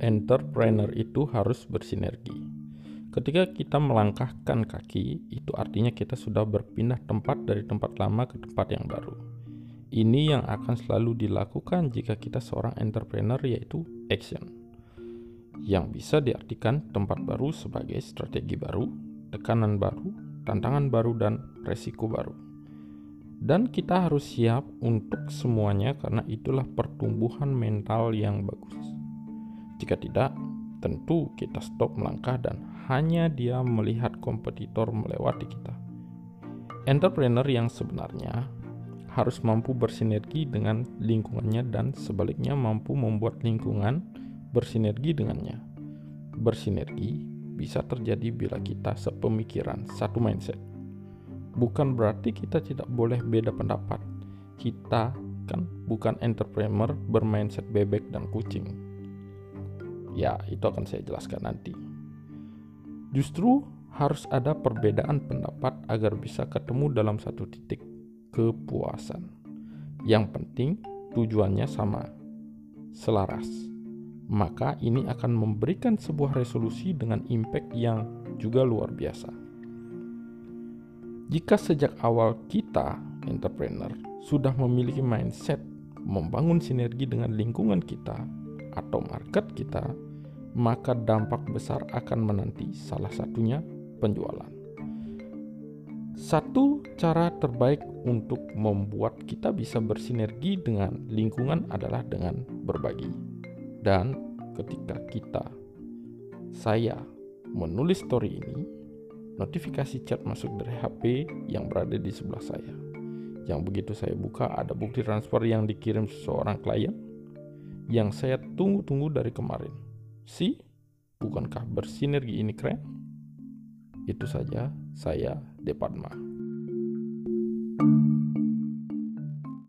entrepreneur itu harus bersinergi. Ketika kita melangkahkan kaki, itu artinya kita sudah berpindah tempat dari tempat lama ke tempat yang baru. Ini yang akan selalu dilakukan jika kita seorang entrepreneur yaitu action. Yang bisa diartikan tempat baru sebagai strategi baru, tekanan baru, tantangan baru dan resiko baru. Dan kita harus siap untuk semuanya karena itulah pertumbuhan mental yang bagus. Jika tidak, tentu kita stop melangkah dan hanya dia melihat kompetitor melewati kita. Entrepreneur yang sebenarnya harus mampu bersinergi dengan lingkungannya dan sebaliknya mampu membuat lingkungan bersinergi dengannya. Bersinergi bisa terjadi bila kita sepemikiran, satu mindset. Bukan berarti kita tidak boleh beda pendapat. Kita kan bukan entrepreneur bermindset bebek dan kucing Ya, itu akan saya jelaskan nanti. Justru harus ada perbedaan pendapat agar bisa ketemu dalam satu titik kepuasan. Yang penting tujuannya sama, selaras. Maka ini akan memberikan sebuah resolusi dengan impact yang juga luar biasa. Jika sejak awal kita, entrepreneur, sudah memiliki mindset membangun sinergi dengan lingkungan kita, atau market kita, maka dampak besar akan menanti salah satunya penjualan. Satu cara terbaik untuk membuat kita bisa bersinergi dengan lingkungan adalah dengan berbagi. Dan ketika kita, saya menulis story ini, notifikasi chat masuk dari HP yang berada di sebelah saya. Yang begitu saya buka ada bukti transfer yang dikirim seseorang klien yang saya tunggu-tunggu dari kemarin. Si, bukankah bersinergi ini keren? Itu saja, saya Depadma.